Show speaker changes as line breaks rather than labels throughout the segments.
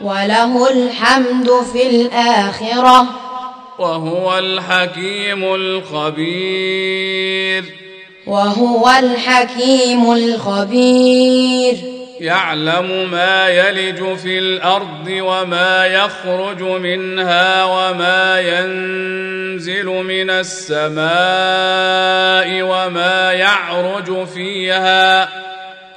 وله الحمد في الآخرة
وهو الحكيم الخبير
وهو الحكيم الخبير
يعلم ما يلج في الأرض وما يخرج منها وما ينزل من السماء وما يعرج فيها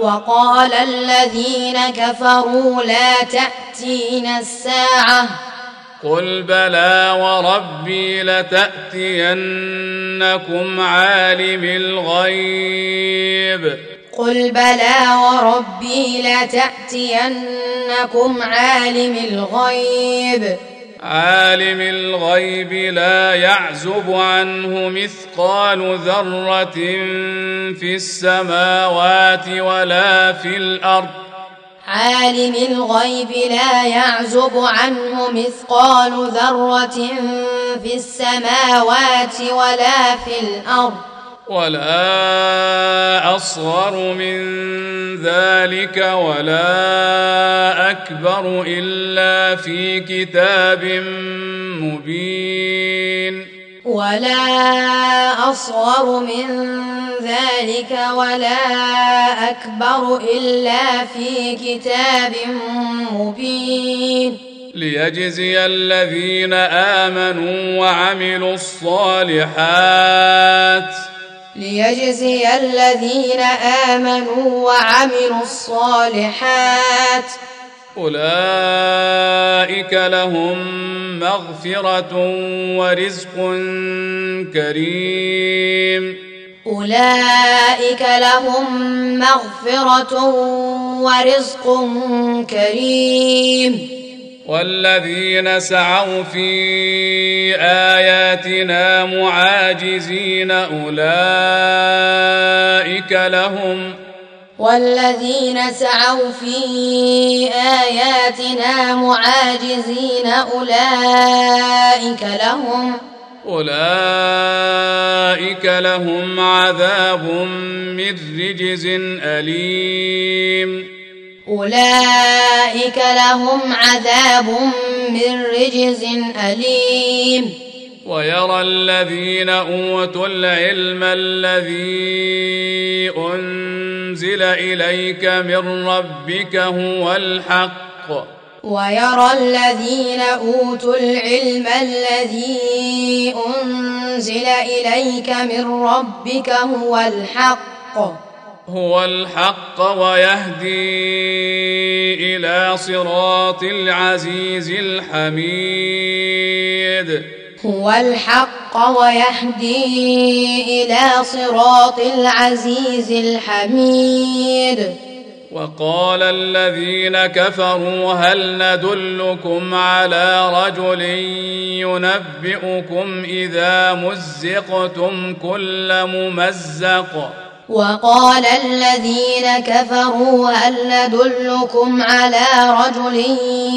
وقال الذين كفروا لا تأتين الساعة
قل بلى وربي لتأتينكم عالم الغيب
قل بلى وربي لتأتينكم عالم الغيب
عالم الغيب لا يعزب عنه مثقال ذره في السماوات ولا في الارض
عالم الغيب لا يعزب عنه مثقال ذره في السماوات ولا في الارض
ولا اصغر من ذلك ولا اكبر الا في كتاب مبين
ولا اصغر من ذلك ولا اكبر الا في كتاب مبين
ليجزي الذين امنوا وعملوا الصالحات
ليجزي الذين آمنوا وعملوا الصالحات
أولئك لهم مغفرة ورزق كريم
أولئك لهم مغفرة ورزق كريم
والذين سعوا في اياتنا معاجزين اولئك لهم
والذين سعوا في اياتنا معاجزين اولئك لهم اولئك
لهم عذاب من رجز اليم
أولئك لهم عذاب من رجز أليم
ويرى الذين أوتوا العلم الذي أنزل إليك من ربك هو الحق
ويرى الذين أوتوا العلم الذي أنزل إليك من ربك هو الحق
هو الحق ويهدي الى صراط العزيز الحميد
هو الحق ويهدي الى صراط العزيز الحميد
وقال الذين كفروا هل ندلكم على رجل ينبئكم اذا مزقتم كل ممزق
وقال الذين كفروا هل ندلكم على رجل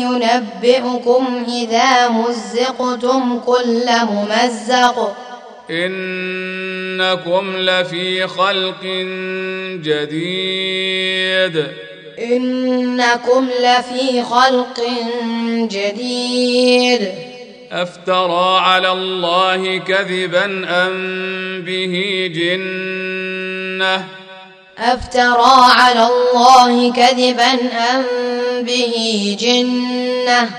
ينبئكم إذا مزقتم كل ممزق
إنكم لفي خلق جديد
إنكم لفي خلق جديد
افترى على الله كذبا ام به جنه
افترى على الله كذبا ام به جنه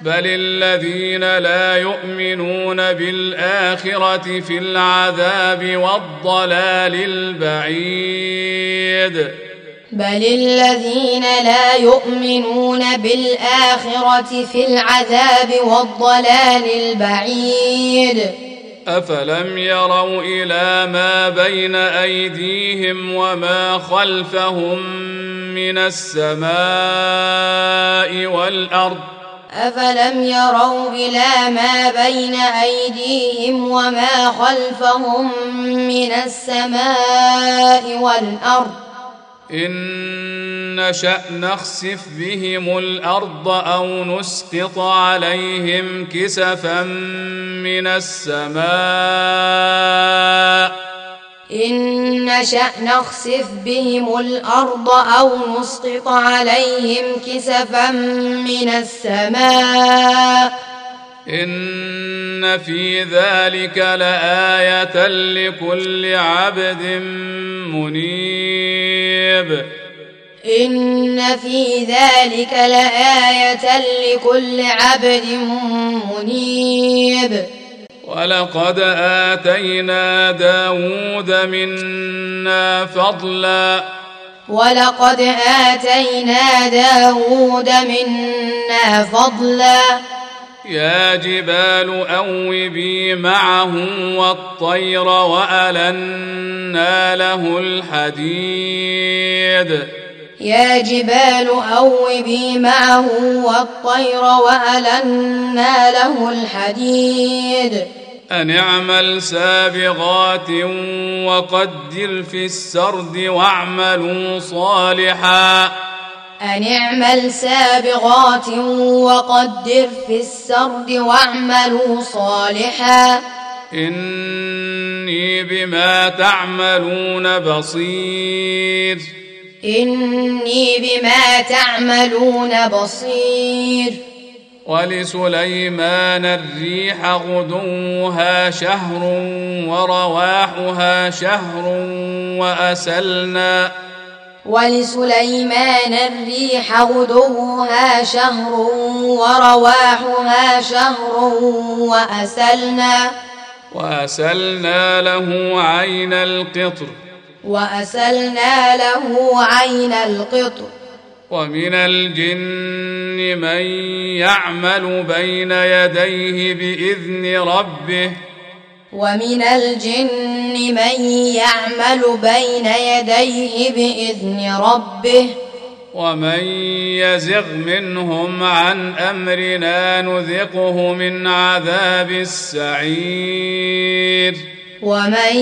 بل الذين لا يؤمنون بالاخره في العذاب والضلال البعيد
بل الذين لا يؤمنون بالآخرة في العذاب والضلال البعيد
أفلم يروا إلى ما بين أيديهم وما خلفهم من السماء والأرض
أفلم يروا إلى ما بين أيديهم وما خلفهم من السماء والأرض
ان نشا نخسف بهم الارض او نسقط عليهم كسفا من السماء
إن نشأ نخسف بهم الأرض أو نسقط عليهم كسفا من السماء
ان في ذلك لايه لكل عبد منيب
ان في ذلك لايه لكل عبد منيب
ولقد اتينا داود منا فضلا
ولقد اتينا داود منا فضلا
يا جبال أوبي معه والطير وألنا له الحديد
يا جبال أوبي معه والطير وألنا له الحديد
أن اعمل سابغات وقدر في السرد واعملوا صالحاً
أن اعمل سابغات وقدر في السرد واعملوا صالحا
إني بما تعملون بصير
إني بما تعملون بصير
ولسليمان الريح غدوها شهر ورواحها شهر وأسلنا
ولسليمان الريح غدوها شهر ورواحها شهر وأسلنا
وأسلنا له عين القطر
وأسلنا له عين القطر
ومن الجن من يعمل بين يديه بإذن ربه
ومن الجن من يعمل بين يديه بإذن ربه
ومن يزغ منهم عن أمرنا نذقه من عذاب السعير
ومن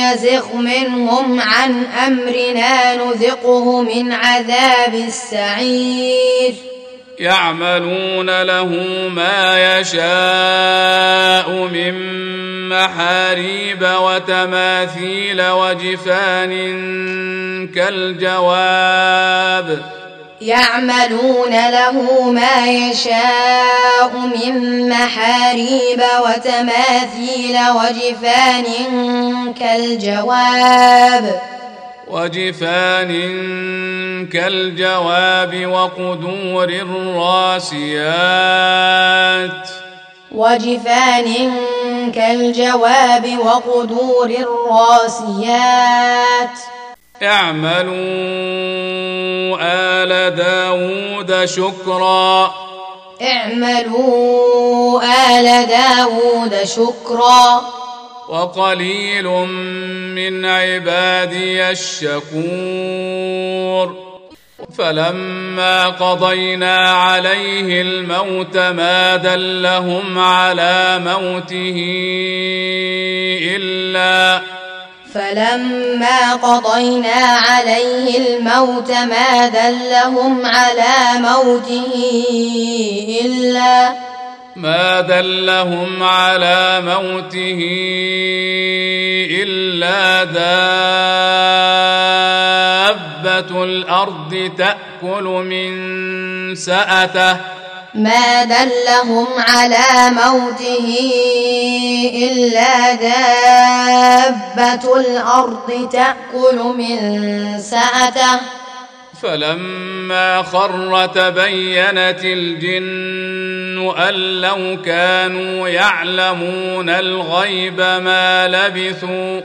يزغ منهم عن أمرنا نذقه من عذاب السعير
يعملون له ما يشاء من محاريب وتماثيل وجفان كالجواب
يعملون له ما يشاء من محاريب وتماثيل وجفان كالجواب
وجفان كالجواب وقدور الراسيات
وجفان كالجواب وقدور الراسيات
اعملوا آل داود شكرا
اعملوا آل داود شكرا
وقليل من عبادي الشكور فلما قضينا عليه الموت ما دلهم على موته إلا
فلما قضينا عليه الموت ما دلهم على موته إلا
ما دلهم على موته الا دابه الارض تاكل من ساته
ما دلهم على موته الا دابه الارض تاكل من ساته
فلما خر تبينت الجن ان لو كانوا يعلمون الغيب ما لبثوا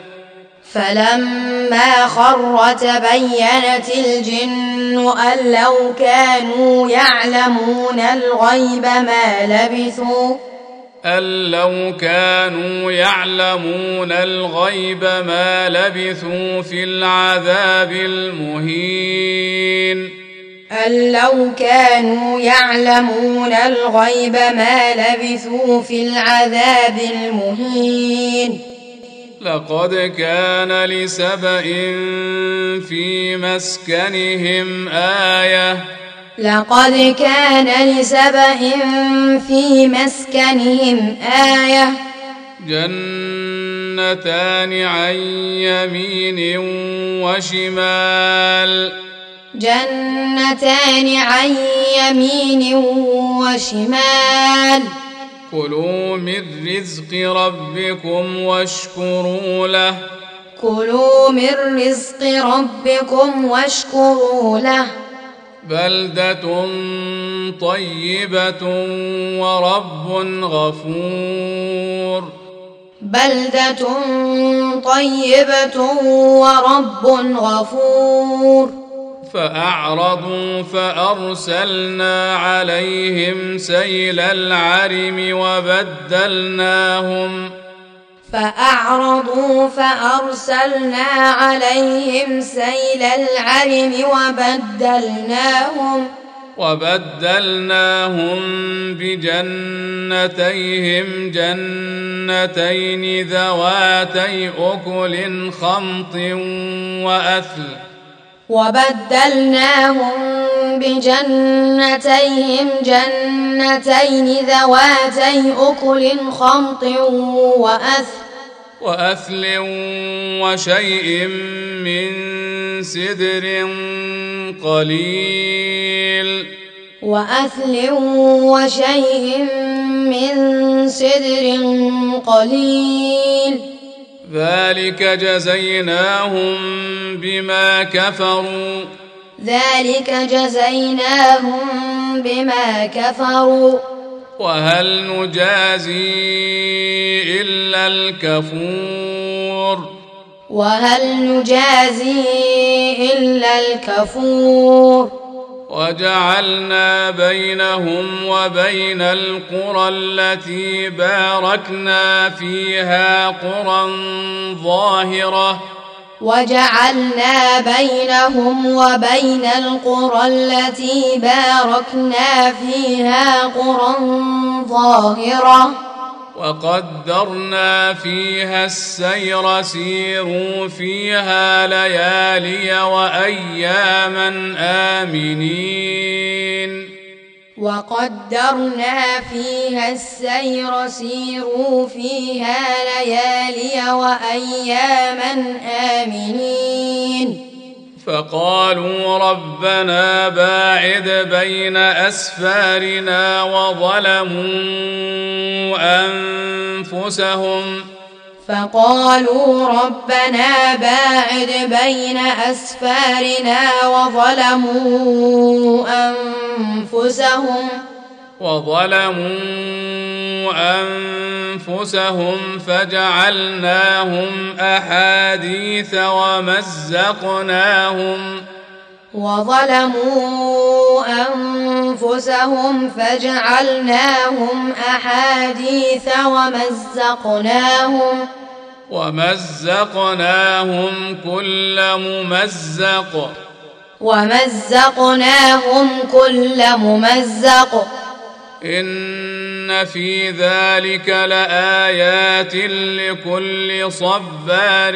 فلما خر تبينت الجن ان لو كانوا يعلمون الغيب ما لبثوا
أن لو كانوا يعلمون الغيب ما لبثوا في العذاب المهين
أن لو كانوا يعلمون الغيب ما لبثوا في العذاب المهين
لقد كان لسبإ في مسكنهم آيةٌ
لقد كان لسبأ في مسكنهم آية
جنتان عن يمين وشمال
جنتان عن يمين وشمال
كلوا من رزق ربكم واشكروا له
كلوا من رزق ربكم واشكروا له
بلده طيبه ورب غفور
بلده طيبه ورب غفور
فاعرضوا فارسلنا عليهم سيل العرم وبدلناهم
فأعرضوا فأرسلنا عليهم سيل العرم وبدلناهم
وبدلناهم بجنتيهم جنتين ذواتي أكل خمط وأثل
وبدلناهم بجنتيهم جنتين ذواتي أكل خمط وأثل
وأثل وشيء من سدر قليل
وأثل وشيء من سدر قليل
ذلك جزيناهم بما كفروا
ذلك جزيناهم بما كفروا
وهل نجازي الا الكفور
وهل نجازي الا الكفور
وجعلنا بينهم وبين القرى التي باركنا فيها قرى ظاهره
وجعلنا بينهم وبين القرى التي باركنا فيها قرى ظاهره
وقدرنا فيها السير سيروا فيها ليالي واياما امنين
وقدرنا فيها السير سيروا فيها ليالي واياما امنين
فقالوا ربنا باعد بين اسفارنا وظلموا انفسهم
فقالوا ربنا باعد بين اسفارنا وظلموا انفسهم وظلموا
انفسهم فجعلناهم احاديث ومزقناهم وظلموا انفسهم فجعلناهم احاديث ومزقناهم ومزقناهم كل ممزق
ومزقناهم كل ممزق
ان في ذلك لايات لكل صبار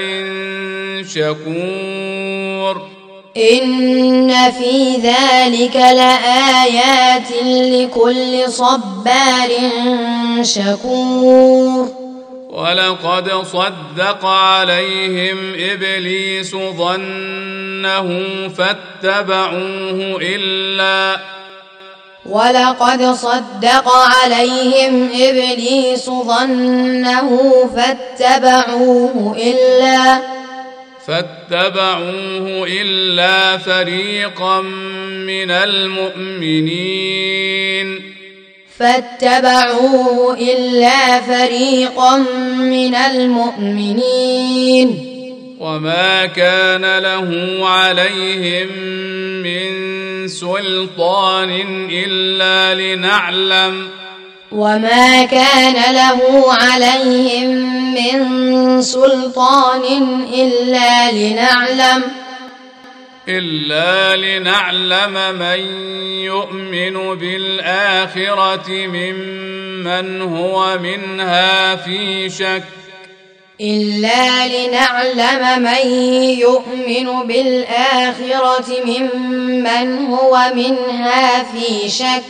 شكور
ان في ذلك لايات لكل صبار شكور
ولقد صدق عليهم ابليس ظنه فاتبعوه الا
ولقد صدق عليهم إبليس ظنه فاتبعوه إلا فاتبعوه إلا
فريقا من المؤمنين
فاتبعوه إلا فريقا من المؤمنين
وما كان له عليهم من سلطان الا لنعلم
وما كان له عليهم من سلطان الا لنعلم
إلا لنعلم من يؤمن بالآخرة ممن هو منها في شك
إلا لنعلم من يؤمن بالآخرة ممن هو منها في شك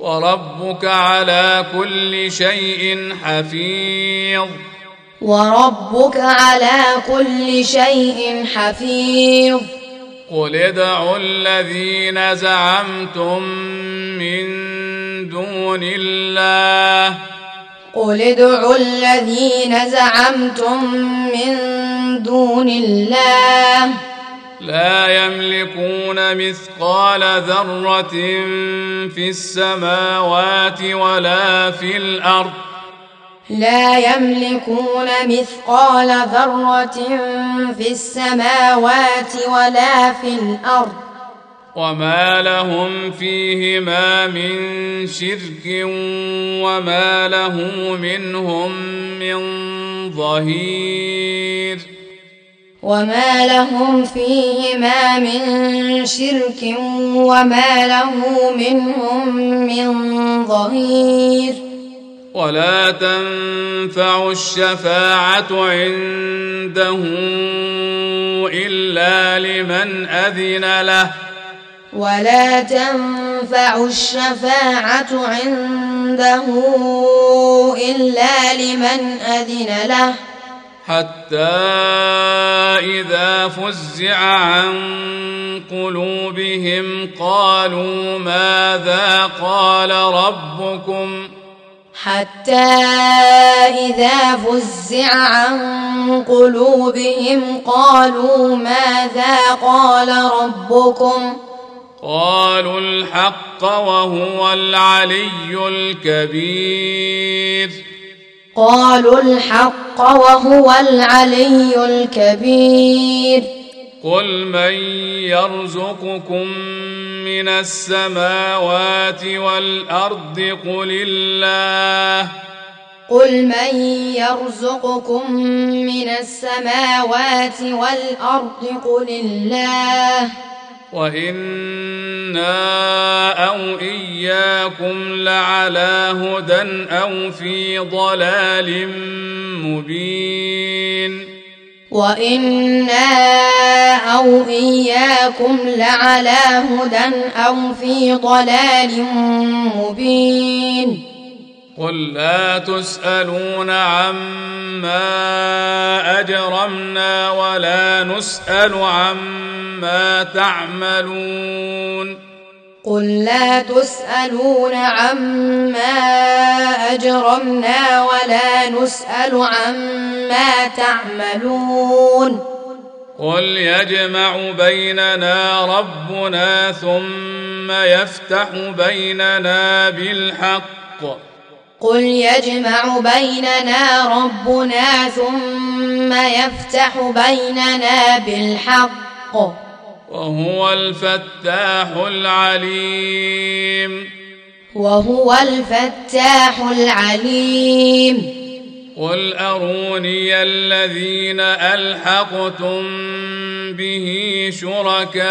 وربك على كل شيء حفيظ
وربك على كل شيء حفيظ قل
ادعوا الذين زعمتم من دون الله
قل ادعوا الذين زعمتم من دون الله
لا يملكون مثقال ذرة في السماوات ولا في الأرض
لا يملكون مثقال ذرة في السماوات ولا في الأرض
وما لهم فيهما من شرك وما له منهم من ظهير
وما لهم فيهما من شرك وما له منهم من ظهير
ولا تنفع الشفاعة عنده إلا لمن أذن له
ولا تنفع الشفاعة عنده إلا لمن أذن له
حتى إذا فزع عن قلوبهم قالوا ماذا قال ربكم
حتى إذا فزع عن قلوبهم قالوا ماذا قال ربكم ۖ
قالوا الحق وهو العلي الكبير
قالوا الحق وهو العلي الكبير
قل من يرزقكم من السماوات والارض قل الله
قل من يرزقكم من السماوات والارض قل الله
وانا او اياكم لعلى هدى او في ضلال مبين
وانا او اياكم لعلى هدى او في ضلال مبين
قل لا تسالون عما اجرمنا ولا نسال عما تعملون
قل لا تسالون عما اجرمنا ولا نسال عما تعملون
قل يجمع بيننا ربنا ثم يفتح بيننا بالحق
قل يجمع بيننا ربنا ثم يفتح بيننا بالحق
وهو الفتاح العليم
وهو الفتاح العليم
قل أروني الذين ألحقتم به شركاء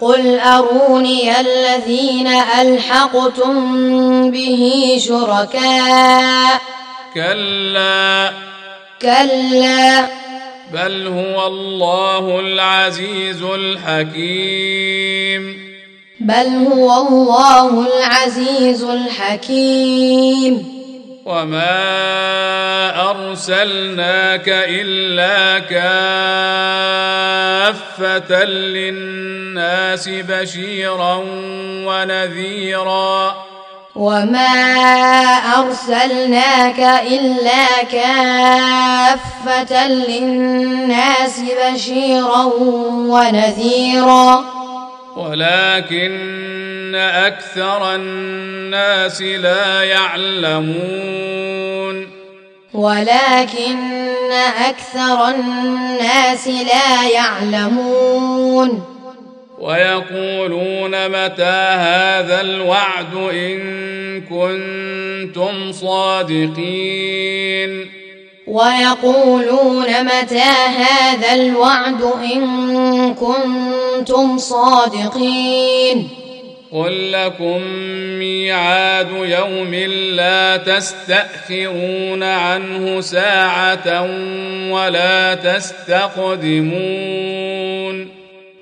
قل أروني الذين ألحقتم به شركاء
كلا
كلا
بل هو الله العزيز الحكيم
بل هو الله العزيز الحكيم
وما ارسلناك الا كافه للناس بشيرا ونذيرا
وما ارسلناك الا كافه للناس بشيرا ونذيرا
ولكن اكثر الناس لا يعلمون
ولكن اكثر الناس لا يعلمون
ويقولون متى هذا الوعد ان كنتم صادقين
ويقولون متى هذا الوعد إن كنتم صادقين
قل لكم ميعاد يوم لا تستأخرون عنه ساعة ولا تستقدمون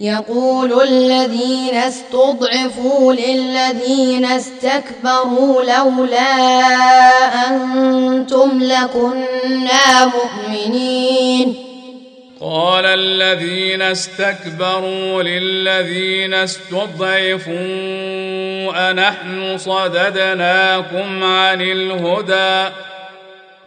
يقول الذين استضعفوا للذين استكبروا لولا أنتم لكنا مؤمنين
قال الذين استكبروا للذين استضعفوا أنحن صددناكم عن الهدى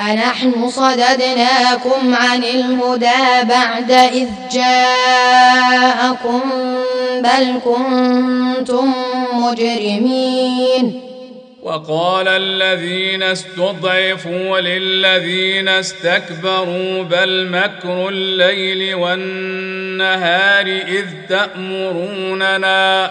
أنحن صددناكم عن الهدى بعد إذ جاءكم بل كنتم مجرمين
وقال الذين استضعفوا للذين استكبروا بل مكر الليل والنهار إذ تأمروننا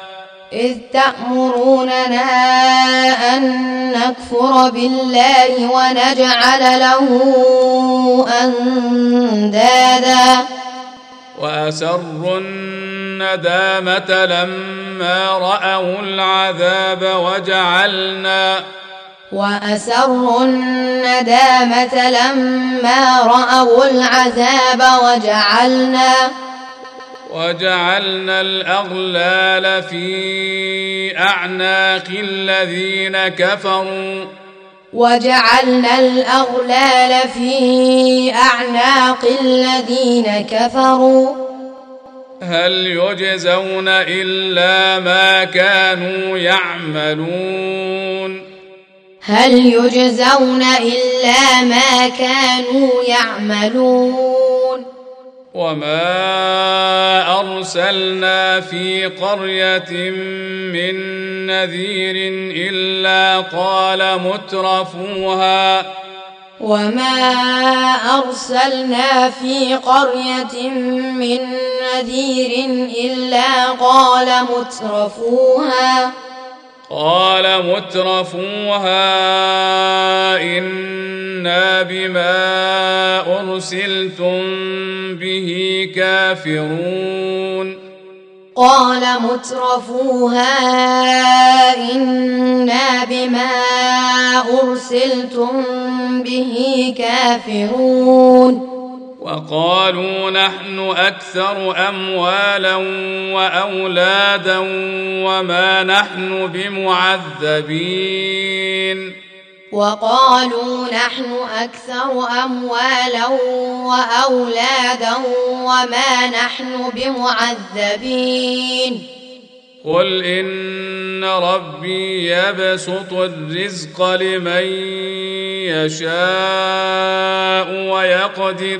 إذ تأمروننا أن نكفر بالله ونجعل له أندادا
وأسروا الندامة لما رأوا العذاب وجعلنا
وأسروا الندامة لما رأوا العذاب وجعلنا
وجعلنا الاغلال في اعناق الذين كفروا
وجعلنا الاغلال في اعناق الذين كفروا
هل يجزون الا ما كانوا يعملون
هل يجزون الا ما كانوا يعملون
وما ارسلنا في قريه من نذير الا قال مترفوها
وما ارسلنا في قريه من نذير الا قال مترفوها
قال مترفوها انا بما ارسلتم به كافرون
قال مترفوها انا بما ارسلتم به كافرون
وقالوا نحن اكثر اموالا واولادا وما نحن بمعذبين
وقالوا نحن اكثر اموالا واولادا وما نحن بمعذبين
قل ان ربي يبسط الرزق لمن يشاء ويقدر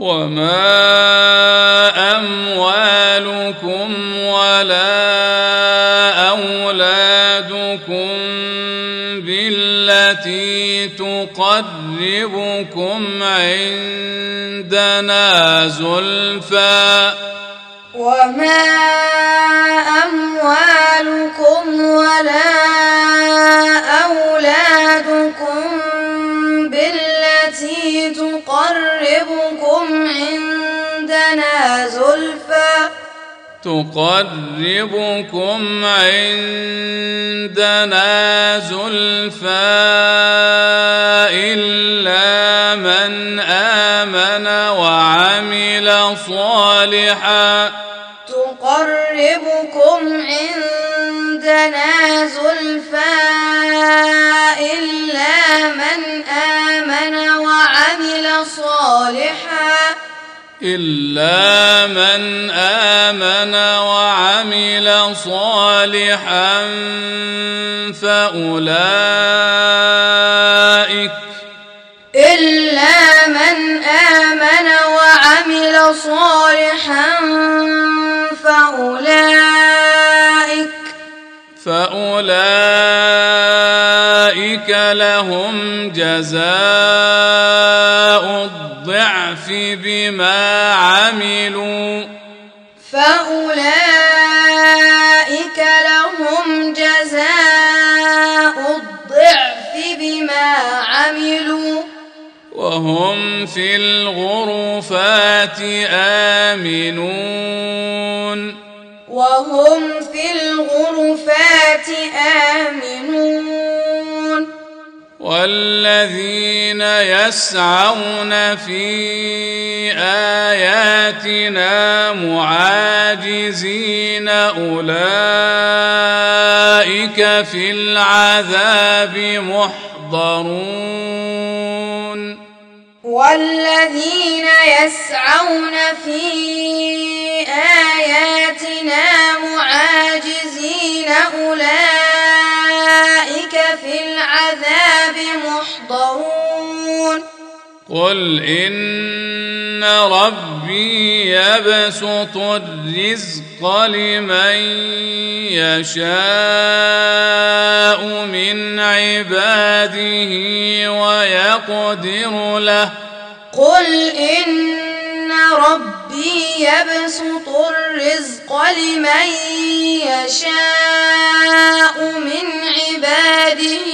وما أموالكم ولا أولادكم بالتي تقربكم عندنا زلفى
وما أموالكم ولا
تقربكم عندنا زلفى إلا من آمن وعمل صالحا
تقربكم عندنا زلفى إلا من آمن وعمل صالحا
إلا من آمن وعمل صالحا فأولئك
إلا من آمن وعمل صالحا فأولئك
فأولئك لهم جزاء الكهف بما عملوا
فأولئك لهم جزاء الضعف بما عملوا
وهم في الغرفات آمنون
وهم في الغرفات
والذين يسعون في اياتنا معاجزين اولئك في العذاب محضرون
والذين يسعون في اياتنا معاجزين اولئك العذاب محضرون
قل إن ربي يبسط الرزق لمن يشاء من عباده ويقدر له
قل إن ربي يبسط الرزق لمن يشاء من عباده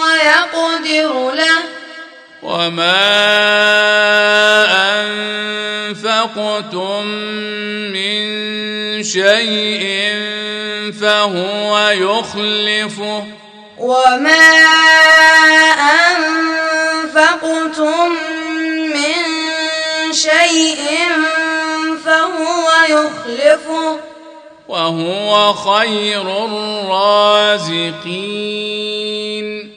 ويقدر له
وما أنفقتم من شيء فهو يخلفه
وما أنفقتم من شيء
فهو يخلفه
وهو
خير الرازقين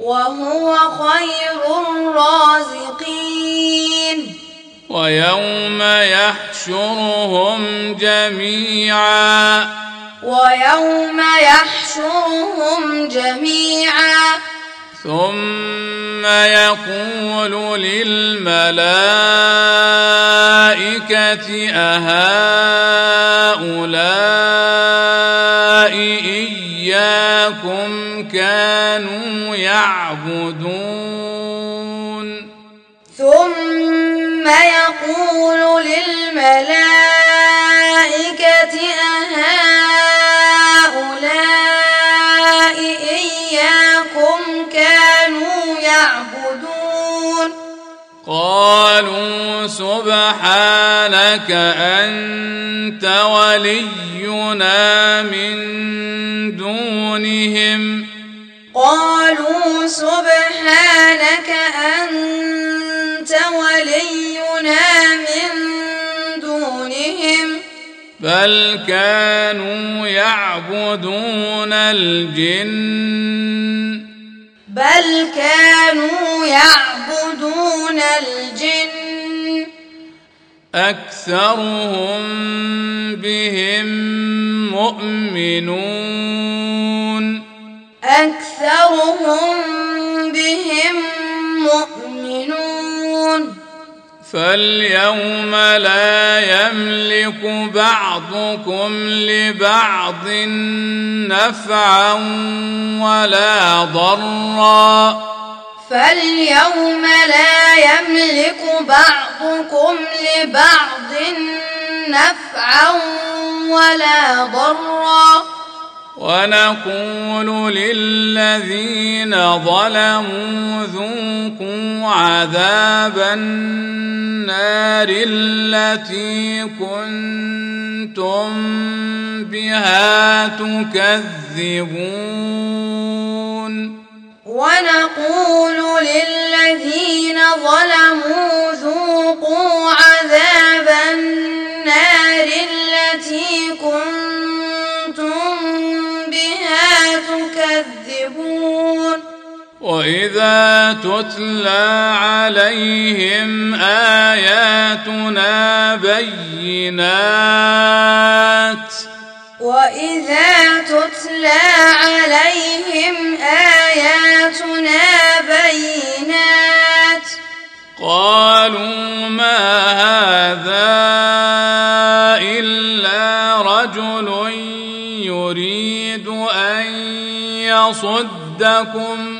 وهو خير الرازقين ويوم يحشرهم
جميعا ويوم يحشرهم
جميعا ثم يقول للملائكه اهؤلاء اياكم كانوا يعبدون
ثم يقول للملائكه
قالوا سبحانك انت ولينا من دونهم
قالوا سبحانك انت ولينا من دونهم بل كانوا يعبدون
الجن
بل كانوا يعبدون الجن
أكثرهم بهم مؤمنون
أكثرهم بهم
فاليوم لا يملك بعضكم لبعض نفعا ولا ضرا
فاليوم لا يملك بعضكم لبعض نفعا ولا ضرا
ونقول للذين ظلموا ذوقوا عذاب النار التي كنتم بها
تكذبون ونقول للذين ظلموا ذوقوا عذاب النار التي كنتم
واذا تتلى عليهم اياتنا بينات
واذا تتلى عليهم اياتنا بينات
قالوا ما هذا الا رجل يريد ان يصدكم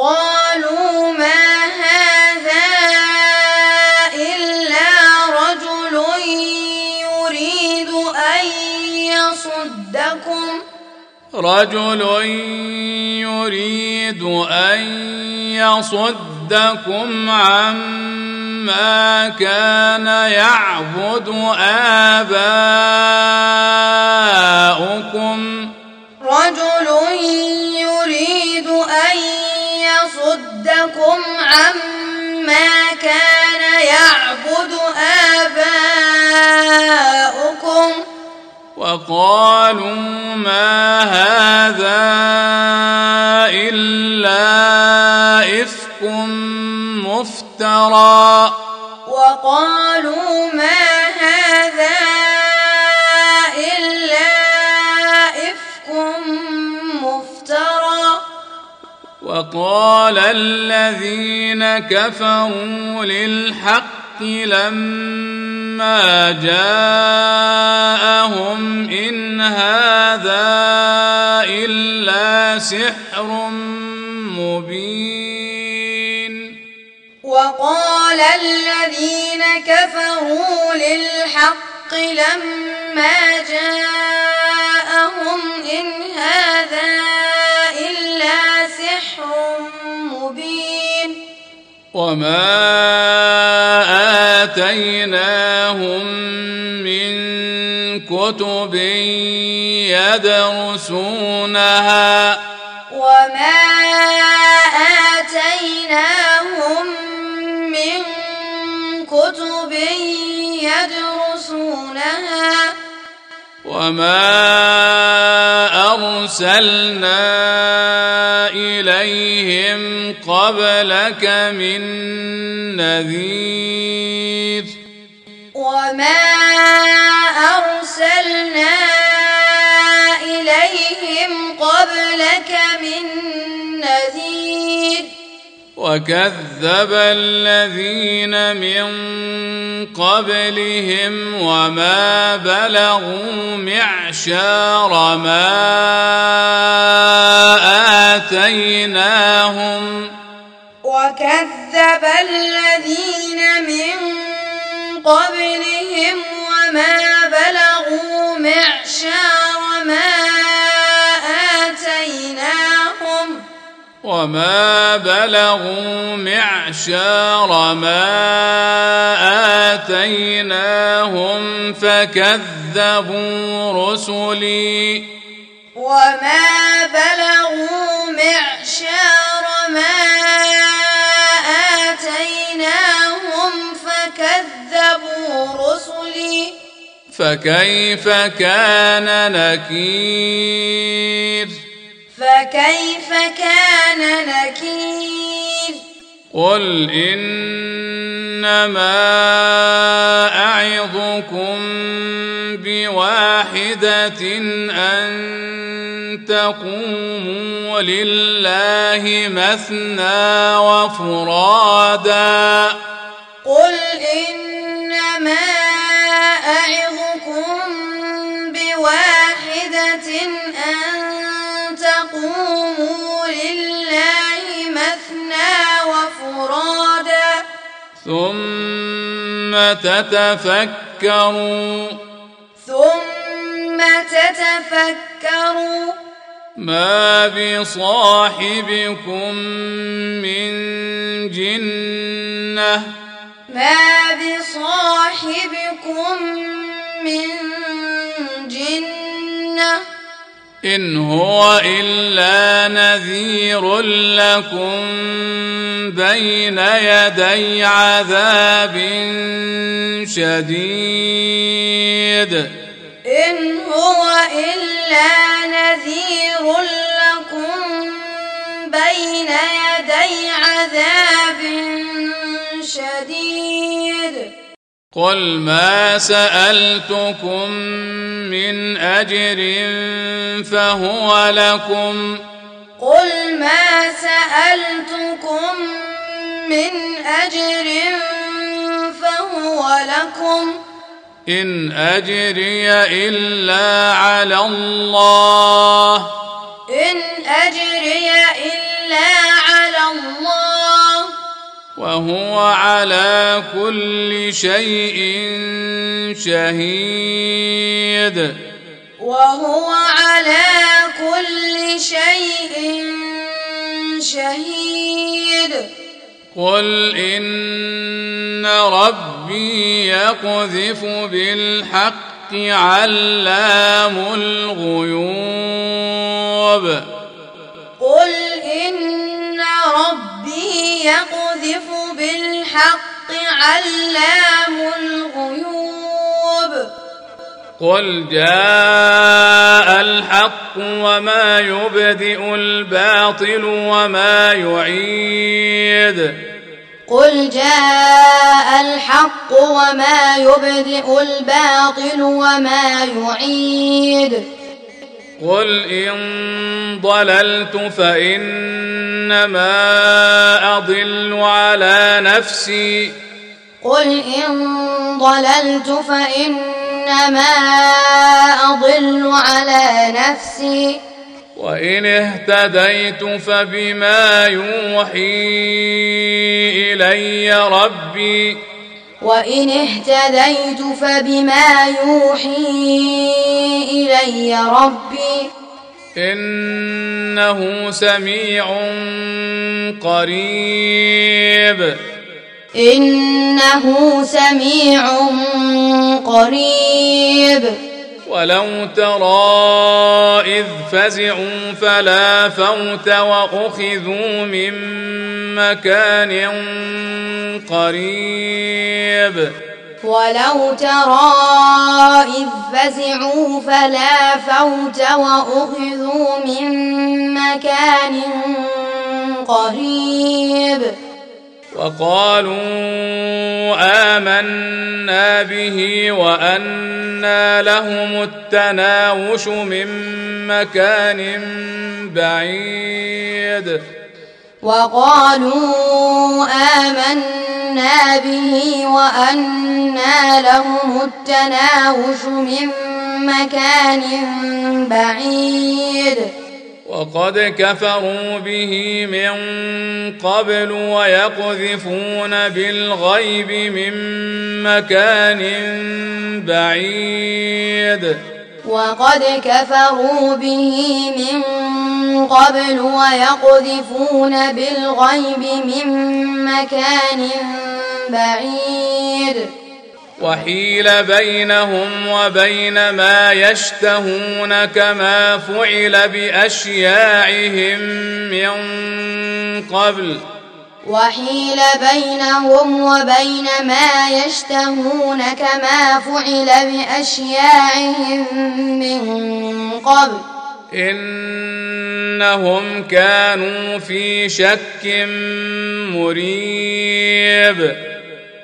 قالوا ما هذا إلا رجل يريد أن يصدكم رجل يريد أن
يصدكم عما كان يعبد آباؤكم
رجل يريد أن صدكم عما كان يعبد آباؤكم
وقالوا ما هذا إلا إفك مفترى
وقالوا ما هذا
وقال الذين كفروا للحق لما جاءهم ان هذا الا سحر مبين
وقال الذين كفروا للحق لما جاءهم ان هذا
وما آتيناهم من كتب يدرسونها وما آتيناهم من كتب يدرسونها وما ارسلنا اليهم قبلك من نذير
وما
وكذب الذين من قبلهم وما بلغوا معشار ما آتيناهم
وكذب الذين من قبلهم وما بلغوا معشار
وما بلغوا معشار ما آتيناهم فكذبوا رسلي
وما بلغوا معشار ما آتيناهم فكذبوا رسلي
فكيف كان نكير فكيف كان
نكير قل إنما
أعظكم بواحدة أن تقوموا لله مثنى وفراداً تتفكروا
ثم تتفكروا
ما بصاحبكم من جنة
ما بصاحبكم من جنه
إن هو إلا نذير لكم بين يدي عذاب شديد
إن هو إلا نذير لكم بين يدي عذاب شديد
قل ما سالتكم من اجر فهو لكم
قل ما سالتكم من اجر فهو لكم
ان اجري الا على الله
ان اجري الا على الله
وهو على كل شيء شهيد
وهو على كل شيء شهيد
قل ان ربي يقذف بالحق علام الغيوب
قل ان ربي ربه يقذف بالحق علام الغيوب
قل جاء الحق وما يبدئ الباطل وما يعيد
قل جاء الحق وما يبدئ الباطل وما يعيد
قل إن ضللت فإنما أضل على نفسي
قل إن ضللت فإنما أضل على نفسي
وإن اهتديت فبما يوحي إلي ربي
وإن اهتديت فبما يوحي إلي ربي
إنه سميع قريب
إنه سميع قريب
ولو ترى إذ فزعوا فلا فوت وأخذوا من مكان قريب ولو ترى إذ فزعوا فلا فوت وأخذوا من مكان قريب وقالوا امنا به وأنا لهم التناوش من مكان بعيد
وقالوا آمنا به وأنا لهم التناوش من مكان بعيد
وقد كفروا به من قبل ويقذفون بالغيب من مكان
بعيد وقد كفروا به من قبل ويقذفون بالغيب من مكان بعيد
وحيل بينهم وبين ما يشتهون كما فعل بأشياعهم
من قبل وحيل بينهم وبين ما يشتهون كما فعل بأشياعهم من قبل
إنهم كانوا في شك مريب إنهم كانوا في شك مريب